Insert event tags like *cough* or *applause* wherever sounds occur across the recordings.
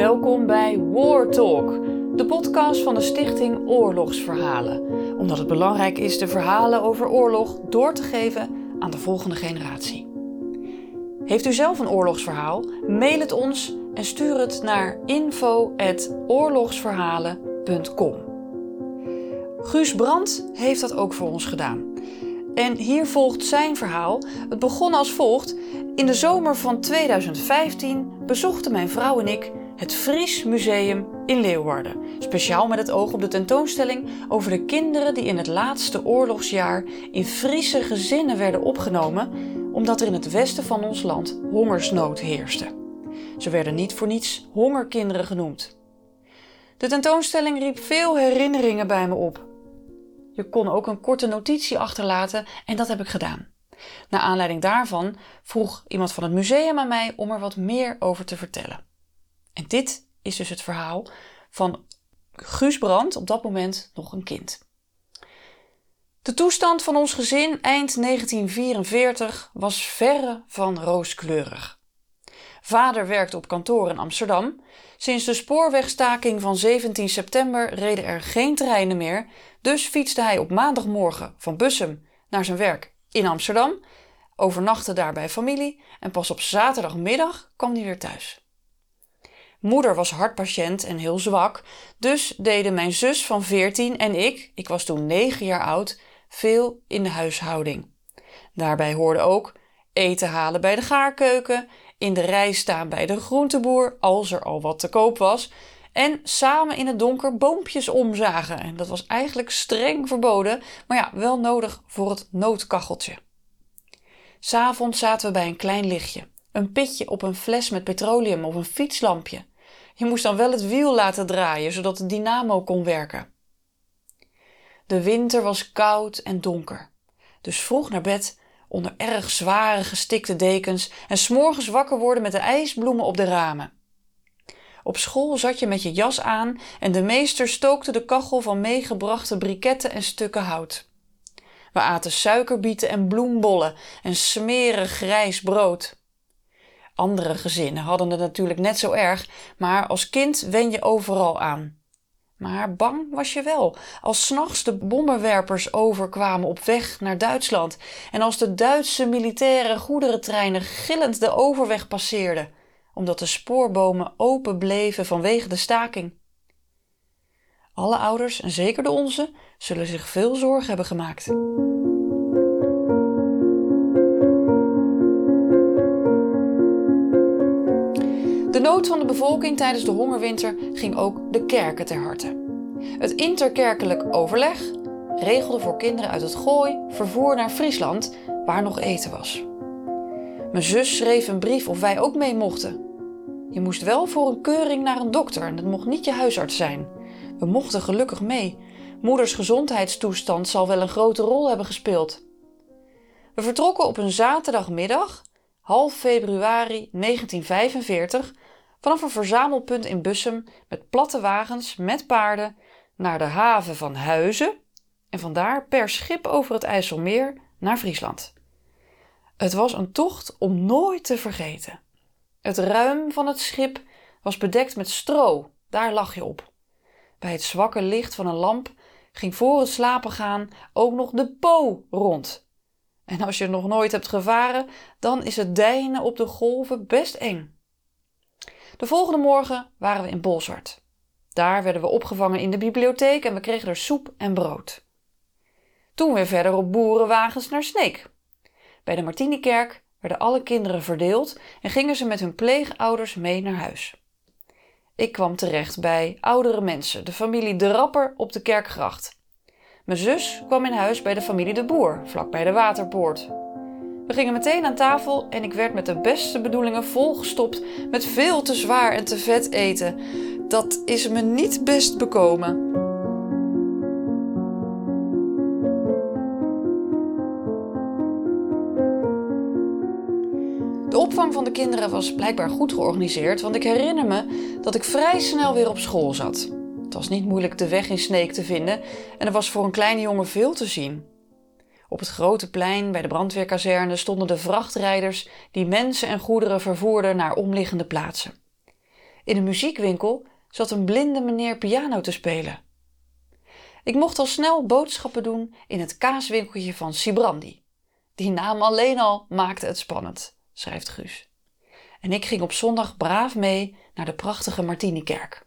Welkom bij War Talk, de podcast van de Stichting Oorlogsverhalen. Omdat het belangrijk is de verhalen over oorlog door te geven aan de volgende generatie. Heeft u zelf een oorlogsverhaal? Mail het ons en stuur het naar info.oorlogsverhalen.com. Guus Brandt heeft dat ook voor ons gedaan. En hier volgt zijn verhaal. Het begon als volgt. In de zomer van 2015 bezochten mijn vrouw en ik het Fries Museum in Leeuwarden. Speciaal met het oog op de tentoonstelling over de kinderen die in het laatste oorlogsjaar in Friese gezinnen werden opgenomen, omdat er in het westen van ons land hongersnood heerste. Ze werden niet voor niets hongerkinderen genoemd. De tentoonstelling riep veel herinneringen bij me op. Je kon ook een korte notitie achterlaten en dat heb ik gedaan. Naar aanleiding daarvan vroeg iemand van het museum aan mij om er wat meer over te vertellen. Dit is dus het verhaal van Guus Brandt, op dat moment nog een kind. De toestand van ons gezin eind 1944 was verre van rooskleurig. Vader werkte op kantoor in Amsterdam. Sinds de spoorwegstaking van 17 september reden er geen treinen meer, dus fietste hij op maandagmorgen van Bussum naar zijn werk in Amsterdam, overnachtte daar bij familie en pas op zaterdagmiddag kwam hij weer thuis. Moeder was hartpatiënt en heel zwak, dus deden mijn zus van 14 en ik, ik was toen 9 jaar oud, veel in de huishouding. Daarbij hoorde ook eten halen bij de gaarkeuken, in de rij staan bij de groenteboer als er al wat te koop was en samen in het donker boompjes omzagen. En dat was eigenlijk streng verboden, maar ja, wel nodig voor het noodkacheltje. S'avonds zaten we bij een klein lichtje, een pitje op een fles met petroleum of een fietslampje. Je moest dan wel het wiel laten draaien, zodat de dynamo kon werken. De winter was koud en donker, dus vroeg naar bed onder erg zware gestikte dekens en s'morgens wakker worden met de ijsbloemen op de ramen. Op school zat je met je jas aan en de meester stookte de kachel van meegebrachte briketten en stukken hout. We aten suikerbieten en bloembollen en smerig grijs brood. Andere gezinnen hadden het natuurlijk net zo erg, maar als kind wen je overal aan. Maar bang was je wel als s'nachts de bommenwerpers overkwamen op weg naar Duitsland en als de Duitse militaire goederentreinen gillend de overweg passeerden, omdat de spoorbomen open bleven vanwege de staking. Alle ouders, en zeker de onze, zullen zich veel zorgen hebben gemaakt. Nood van de bevolking tijdens de hongerwinter ging ook de kerken ter harte. Het interkerkelijk overleg regelde voor kinderen uit het Gooi vervoer naar Friesland, waar nog eten was. Mijn zus schreef een brief of wij ook mee mochten. Je moest wel voor een keuring naar een dokter en dat mocht niet je huisarts zijn. We mochten gelukkig mee. Moeders gezondheidstoestand zal wel een grote rol hebben gespeeld. We vertrokken op een zaterdagmiddag, half februari 1945, vanaf een verzamelpunt in Bussum met platte wagens met paarden naar de haven van Huizen en vandaar per schip over het IJsselmeer naar Friesland. Het was een tocht om nooit te vergeten. Het ruim van het schip was bedekt met stro, daar lag je op. Bij het zwakke licht van een lamp ging voor het slapen gaan ook nog de po rond. En als je nog nooit hebt gevaren, dan is het deinen op de golven best eng. De volgende morgen waren we in Bolsward. Daar werden we opgevangen in de bibliotheek en we kregen er soep en brood. Toen weer verder op boerenwagens naar Sneek. Bij de Martinikerk werden alle kinderen verdeeld en gingen ze met hun pleegouders mee naar huis. Ik kwam terecht bij oudere mensen, de familie De Rapper op de Kerkgracht. Mijn zus kwam in huis bij de familie De Boer, vlak bij de Waterpoort. We gingen meteen aan tafel en ik werd met de beste bedoelingen volgestopt met veel te zwaar en te vet eten. Dat is me niet best bekomen. De opvang van de kinderen was blijkbaar goed georganiseerd, want ik herinner me dat ik vrij snel weer op school zat. Het was niet moeilijk de weg in Sneek te vinden en er was voor een kleine jongen veel te zien. Op het grote plein bij de brandweerkazerne stonden de vrachtrijders die mensen en goederen vervoerden naar omliggende plaatsen. In een muziekwinkel zat een blinde meneer piano te spelen. Ik mocht al snel boodschappen doen in het kaaswinkeltje van Sibrandi. Die naam alleen al maakte het spannend, schrijft Guus. En ik ging op zondag braaf mee naar de prachtige Martinikerk.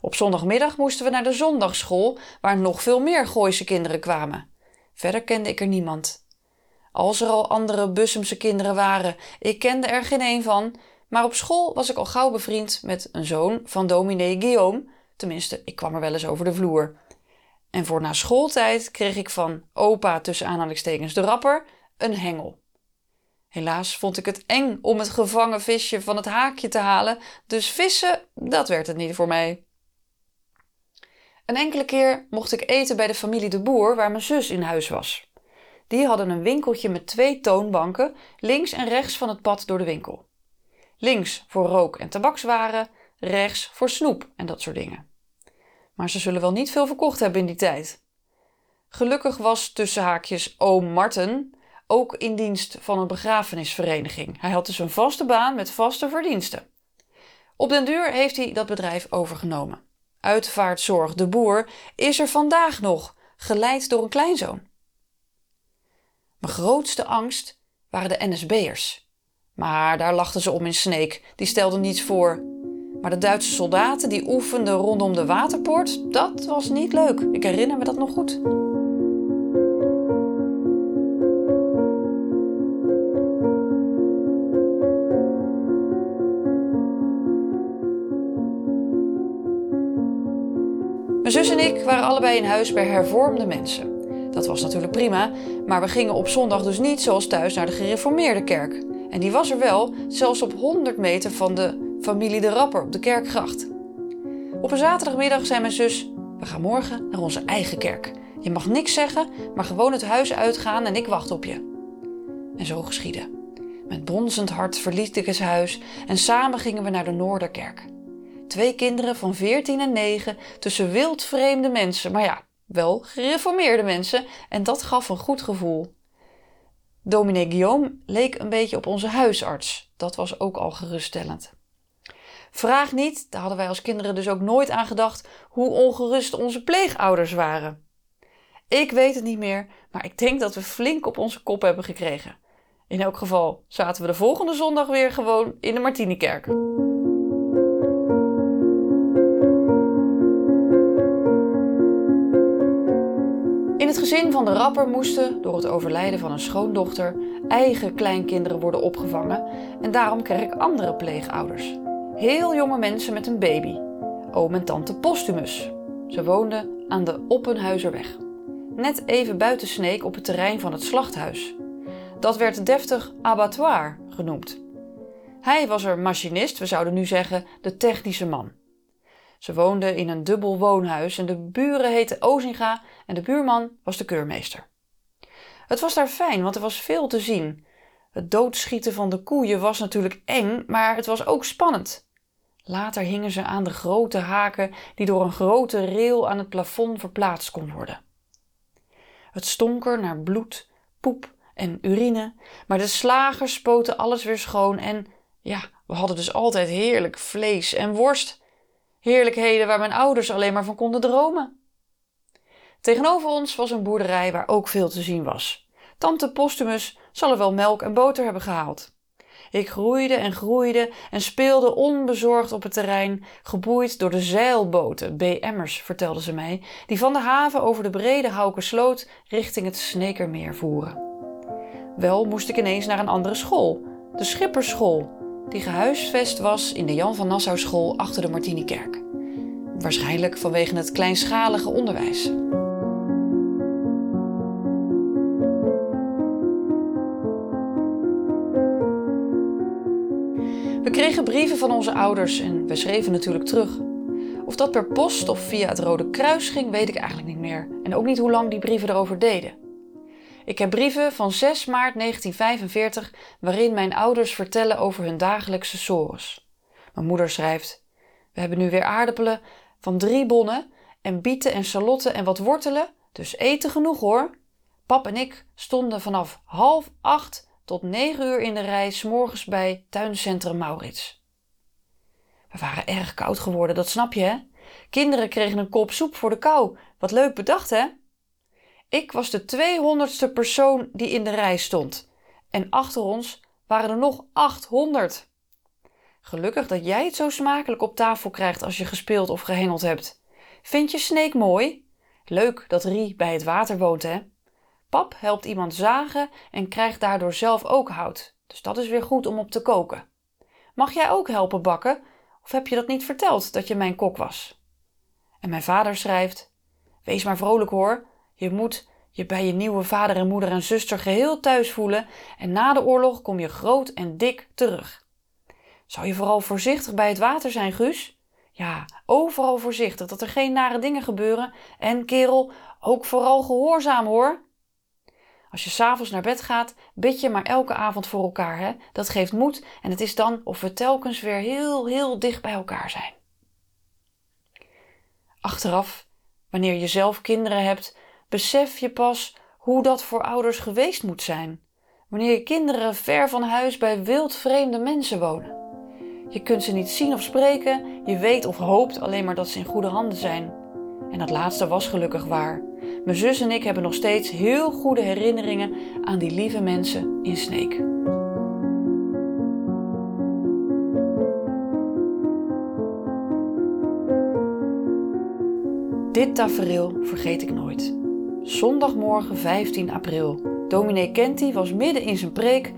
Op zondagmiddag moesten we naar de zondagschool, waar nog veel meer Gooise kinderen kwamen. Verder kende ik er niemand. Als er al andere Bussumse kinderen waren, ik kende er geen een van, maar op school was ik al gauw bevriend met een zoon van dominee Guillaume. Tenminste, ik kwam er wel eens over de vloer. En voor na schooltijd kreeg ik van opa tussen aanhalingstekens de rapper een hengel. Helaas vond ik het eng om het gevangen visje van het haakje te halen, dus vissen, dat werd het niet voor mij. Een enkele keer mocht ik eten bij de familie de Boer, waar mijn zus in huis was. Die hadden een winkeltje met twee toonbanken, links en rechts van het pad door de winkel. Links voor rook- en tabakswaren, rechts voor snoep en dat soort dingen. Maar ze zullen wel niet veel verkocht hebben in die tijd. Gelukkig was tussen haakjes oom Marten ook in dienst van een begrafenisvereniging. Hij had dus een vaste baan met vaste verdiensten. Op den duur heeft hij dat bedrijf overgenomen. Uitvaartzorg de Boer is er vandaag nog, geleid door een kleinzoon. Mijn grootste angst waren de NSB'ers. Maar daar lachten ze om in Sneek, die stelden niets voor. Maar de Duitse soldaten die oefenden rondom de waterpoort, dat was niet leuk. Ik herinner me dat nog goed. Zus en ik waren allebei in huis bij hervormde mensen. Dat was natuurlijk prima, maar we gingen op zondag dus niet zoals thuis naar de gereformeerde kerk. En die was er wel, zelfs op 100 meter van de familie de Rapper op de kerkgracht. Op een zaterdagmiddag zei mijn zus: We gaan morgen naar onze eigen kerk. Je mag niks zeggen, maar gewoon het huis uitgaan en ik wacht op je. En zo geschiedde. Met bonzend hart verliet ik het huis en samen gingen we naar de Noorderkerk. Twee kinderen van 14 en 9 tussen wildvreemde mensen, maar ja, wel gereformeerde mensen en dat gaf een goed gevoel. Dominee Guillaume leek een beetje op onze huisarts. Dat was ook al geruststellend. Vraag niet, daar hadden wij als kinderen dus ook nooit aan gedacht, hoe ongerust onze pleegouders waren. Ik weet het niet meer, maar ik denk dat we flink op onze kop hebben gekregen. In elk geval zaten we de volgende zondag weer gewoon in de Martinikerk. Gezin van de rapper moesten, door het overlijden van een schoondochter, eigen kleinkinderen worden opgevangen en daarom kreeg ik andere pleegouders. Heel jonge mensen met een baby, oom en tante Postumus. Ze woonden aan de Oppenhuizerweg, net even buiten Sneek op het terrein van het slachthuis. Dat werd deftig abattoir genoemd. Hij was er machinist, we zouden nu zeggen de technische man. Ze woonden in een dubbel woonhuis en de buren heten Ozinga en de buurman was de keurmeester. Het was daar fijn, want er was veel te zien. Het doodschieten van de koeien was natuurlijk eng, maar het was ook spannend. Later hingen ze aan de grote haken die door een grote rail aan het plafond verplaatst kon worden. Het stonk er naar bloed, poep en urine, maar de slagers spoten alles weer schoon en ja, we hadden dus altijd heerlijk vlees en worst. Heerlijkheden waar mijn ouders alleen maar van konden dromen. Tegenover ons was een boerderij waar ook veel te zien was. Tante Postumus zal er wel melk en boter hebben gehaald. Ik groeide en groeide en speelde onbezorgd op het terrein, geboeid door de zeilboten, BM'ers, vertelde ze mij, die van de haven over de brede Haukersloot richting het Snekermeer voeren. Wel moest ik ineens naar een andere school, de Schipperschool, die gehuisvest was in de Jan van Nassau school achter de Martinikerk. Waarschijnlijk vanwege het kleinschalige onderwijs. We kregen brieven van onze ouders en we schreven natuurlijk terug. Of dat per post of via het Rode Kruis ging, weet ik eigenlijk niet meer. En ook niet hoe lang die brieven erover deden. Ik heb brieven van 6 maart 1945 waarin mijn ouders vertellen over hun dagelijkse sores. Mijn moeder schrijft: We hebben nu weer aardappelen van drie bonnen en bieten en salotten en wat wortelen, dus eten genoeg hoor. Pap en ik stonden vanaf half acht tot negen uur in de rij s'morgens bij tuincentrum Maurits. We waren erg koud geworden, dat snap je, hè? Kinderen kregen een kop soep voor de kou. Wat leuk bedacht, hè? Ik was de 200ste persoon die in de rij stond. En achter ons waren er nog 800. Gelukkig dat jij het zo smakelijk op tafel krijgt als je gespeeld of gehengeld hebt. Vind je Snake mooi? Leuk dat Rie bij het water woont, hè? Pap helpt iemand zagen en krijgt daardoor zelf ook hout. Dus dat is weer goed om op te koken. Mag jij ook helpen bakken? Of heb je dat niet verteld dat je mijn kok was? En mijn vader schrijft: Wees maar vrolijk hoor. Je moet je bij je nieuwe vader en moeder en zuster geheel thuis voelen en na de oorlog kom je groot en dik terug. Zou je vooral voorzichtig bij het water zijn, Guus? Ja, overal voorzichtig, dat er geen nare dingen gebeuren. En kerel, ook vooral gehoorzaam hoor. Als je s'avonds naar bed gaat, bid je maar elke avond voor elkaar. Hè? Dat geeft moed en het is dan of we telkens weer heel, heel dicht bij elkaar zijn. Achteraf, wanneer je zelf kinderen hebt, besef je pas hoe dat voor ouders geweest moet zijn. Wanneer je kinderen ver van huis bij wildvreemde mensen wonen. Je kunt ze niet zien of spreken, je weet of hoopt alleen maar dat ze in goede handen zijn. En dat laatste was gelukkig waar. Mijn zus en ik hebben nog steeds heel goede herinneringen aan die lieve mensen in Sneek. Dit tafereel vergeet ik nooit. Zondagmorgen 15 april. Dominee Kenty was midden in zijn preek.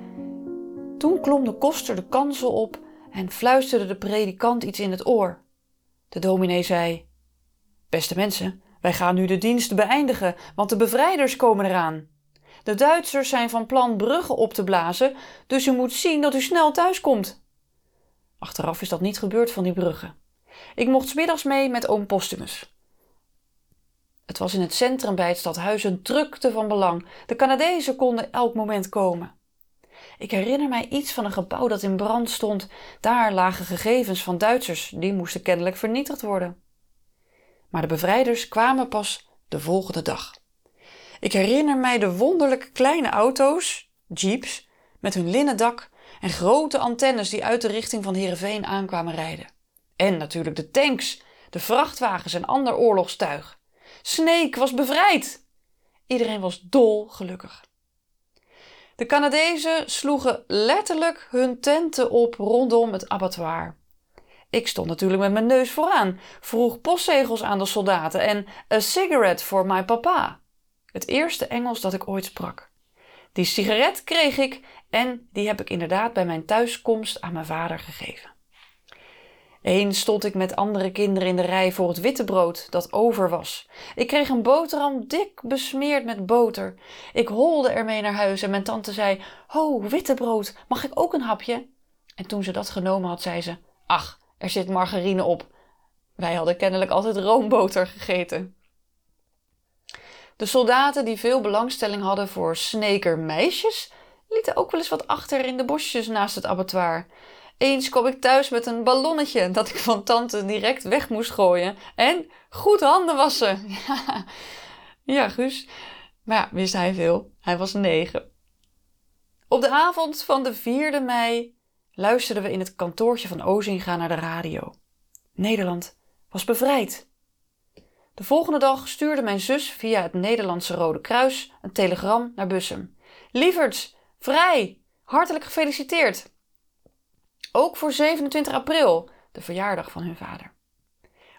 Toen klom de koster de kansel op en fluisterde de predikant iets in het oor. De dominee zei: Beste mensen, wij gaan nu de dienst beëindigen, want de bevrijders komen eraan. De Duitsers zijn van plan bruggen op te blazen, dus u moet zien dat u snel thuis komt. Achteraf is dat niet gebeurd van die bruggen. Ik mocht middags mee met oom Postumus. Het was in het centrum bij het stadhuis een drukte van belang. De Canadezen konden elk moment komen. Ik herinner mij iets van een gebouw dat in brand stond. Daar lagen gegevens van Duitsers, die moesten kennelijk vernietigd worden. Maar de bevrijders kwamen pas de volgende dag. Ik herinner mij de wonderlijk kleine auto's, jeeps, met hun linnen dak en grote antennes die uit de richting van Heerenveen aankwamen rijden. En natuurlijk de tanks, de vrachtwagens en ander oorlogstuig. Snake was bevrijd! Iedereen was dol gelukkig. De Canadezen sloegen letterlijk hun tenten op rondom het abattoir. Ik stond natuurlijk met mijn neus vooraan, vroeg postzegels aan de soldaten en a cigarette for my papa. Het eerste Engels dat ik ooit sprak. Die sigaret kreeg ik en die heb ik inderdaad bij mijn thuiskomst aan mijn vader gegeven. Eens stond ik met andere kinderen in de rij voor het witte brood dat over was. Ik kreeg een boterham dik besmeerd met boter. Ik holde ermee naar huis en mijn tante zei: Ho, witte brood, mag ik ook een hapje? En toen ze dat genomen had, zei ze: Ach, er zit margarine op. Wij hadden kennelijk altijd roomboter gegeten. De soldaten die veel belangstelling hadden voor snekermeisjes, lieten ook wel eens wat achter in de bosjes naast het abattoir. Eens kwam ik thuis met een ballonnetje dat ik van tante direct weg moest gooien. En goed handen wassen. *laughs* Ja, Guus. Maar ja, wist hij veel. Hij was negen. Op de avond van de 4e mei luisterden we in het kantoortje van Ozinga naar de radio. Nederland was bevrijd. De volgende dag stuurde mijn zus via het Nederlandse Rode Kruis een telegram naar Bussum. Lieverds, vrij! Hartelijk gefeliciteerd! Ook voor 27 april, de verjaardag van hun vader.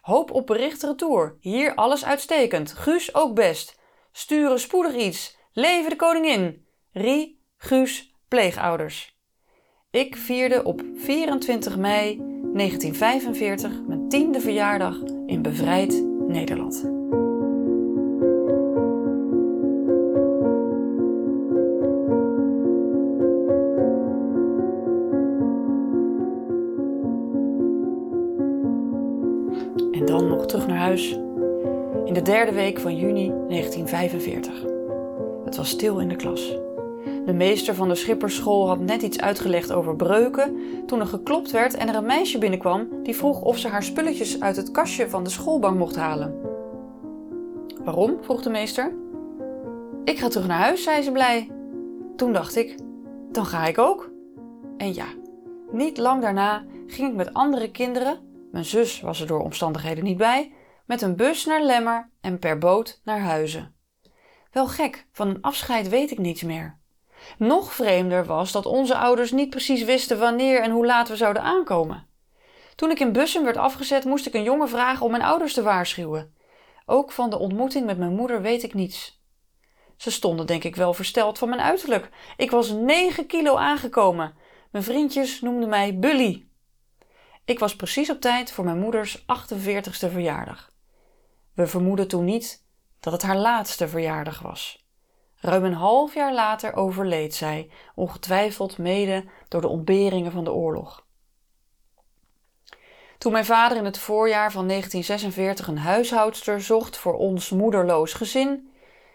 Hoop op bericht retour. Hier alles uitstekend. Guus ook best. Sturen spoedig iets. Leven de koningin. Rie, Guus, pleegouders. Ik vierde op 24 mei 1945 mijn tiende verjaardag in bevrijd Nederland. In de derde week van juni 1945. Het was stil in de klas. De meester van de schippersschool had net iets uitgelegd over breuken toen er geklopt werd en er een meisje binnenkwam die vroeg of ze haar spulletjes uit het kastje van de schoolbank mocht halen. Waarom? vroeg de meester. Ik ga terug naar huis, zei ze blij. Toen dacht ik, dan ga ik ook. En ja, niet lang daarna ging ik met andere kinderen, mijn zus was er door omstandigheden niet bij, met een bus naar Lemmer en per boot naar Huizen. Wel gek, van een afscheid weet ik niets meer. Nog vreemder was dat onze ouders niet precies wisten wanneer en hoe laat we zouden aankomen. Toen ik in Bussen werd afgezet, moest ik een jongen vragen om mijn ouders te waarschuwen. Ook van de ontmoeting met mijn moeder weet ik niets. Ze stonden denk ik wel versteld van mijn uiterlijk. Ik was 9 kilo aangekomen. Mijn vriendjes noemden mij Bully. Ik was precies op tijd voor mijn moeders 48ste verjaardag. We vermoedden toen niet dat het haar laatste verjaardag was. Ruim een half jaar later overleed zij, ongetwijfeld mede door de ontberingen van de oorlog. Toen mijn vader in het voorjaar van 1946 een huishoudster zocht voor ons moederloos gezin,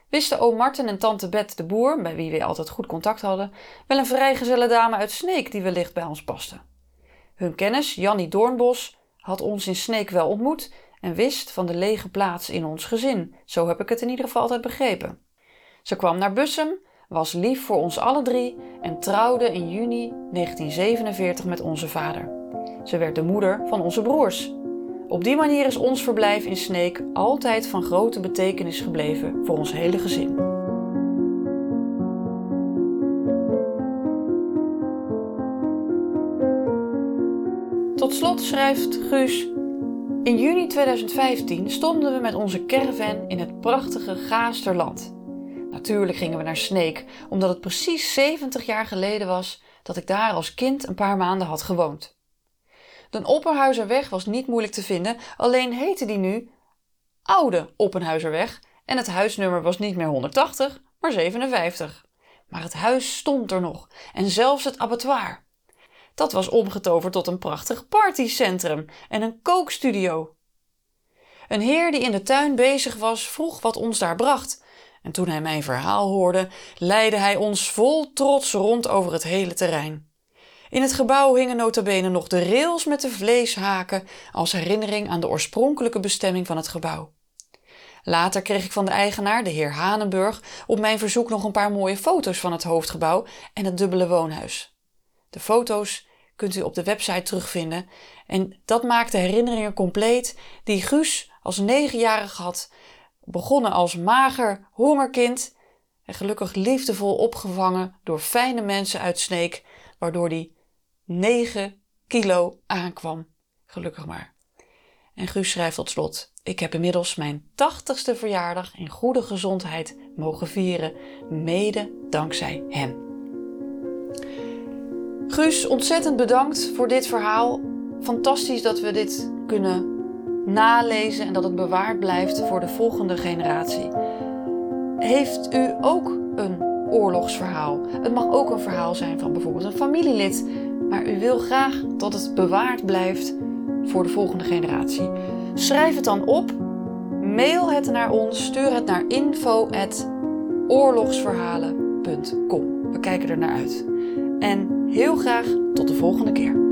wisten oom Marten en tante Bet de Boer, bij wie we altijd goed contact hadden, wel een vrijgezelle dame uit Sneek die wellicht bij ons paste. Hun kennis, Jannie Doornbos, had ons in Sneek wel ontmoet en wist van de lege plaats in ons gezin. Zo heb ik het in ieder geval altijd begrepen. Ze kwam naar Bussum, was lief voor ons alle drie en trouwde in juni 1947 met onze vader. Ze werd de moeder van onze broers. Op die manier is ons verblijf in Sneek altijd van grote betekenis gebleven voor ons hele gezin. Tot slot schrijft Guus in juni 2015 stonden we met onze caravan in het prachtige Gaasterland. Natuurlijk gingen we naar Sneek, omdat het precies 70 jaar geleden was dat ik daar als kind een paar maanden had gewoond. De Oppenhuizerweg was niet moeilijk te vinden, alleen heette die nu Oude Oppenhuizerweg en het huisnummer was niet meer 180, maar 57. Maar het huis stond er nog en zelfs het abattoir. Dat was omgetoverd tot een prachtig partycentrum en een kookstudio. Een heer die in de tuin bezig was, vroeg wat ons daar bracht. En toen hij mijn verhaal hoorde, leidde hij ons vol trots rond over het hele terrein. In het gebouw hingen notabene nog de rails met de vleeshaken als herinnering aan de oorspronkelijke bestemming van het gebouw. Later kreeg ik van de eigenaar, de heer Hanenburg, op mijn verzoek nog een paar mooie foto's van het hoofdgebouw en het dubbele woonhuis. De foto's kunt u op de website terugvinden. En dat maakt de herinneringen compleet die Guus als negenjarig had. Begonnen als mager hongerkind en gelukkig liefdevol opgevangen door fijne mensen uit Sneek, waardoor die 9 kilo aankwam. Gelukkig maar. En Guus schrijft tot slot: Ik heb inmiddels mijn 80ste verjaardag in goede gezondheid mogen vieren, mede dankzij hem. Guus, ontzettend bedankt voor dit verhaal. Fantastisch dat we dit kunnen nalezen en dat het bewaard blijft voor de volgende generatie. Heeft u ook een oorlogsverhaal? Het mag ook een verhaal zijn van bijvoorbeeld een familielid, maar u wil graag dat het bewaard blijft voor de volgende generatie. Schrijf het dan op, mail het naar ons, stuur het naar info@oorlogsverhalen.com. We kijken er naar uit. En heel graag tot de volgende keer.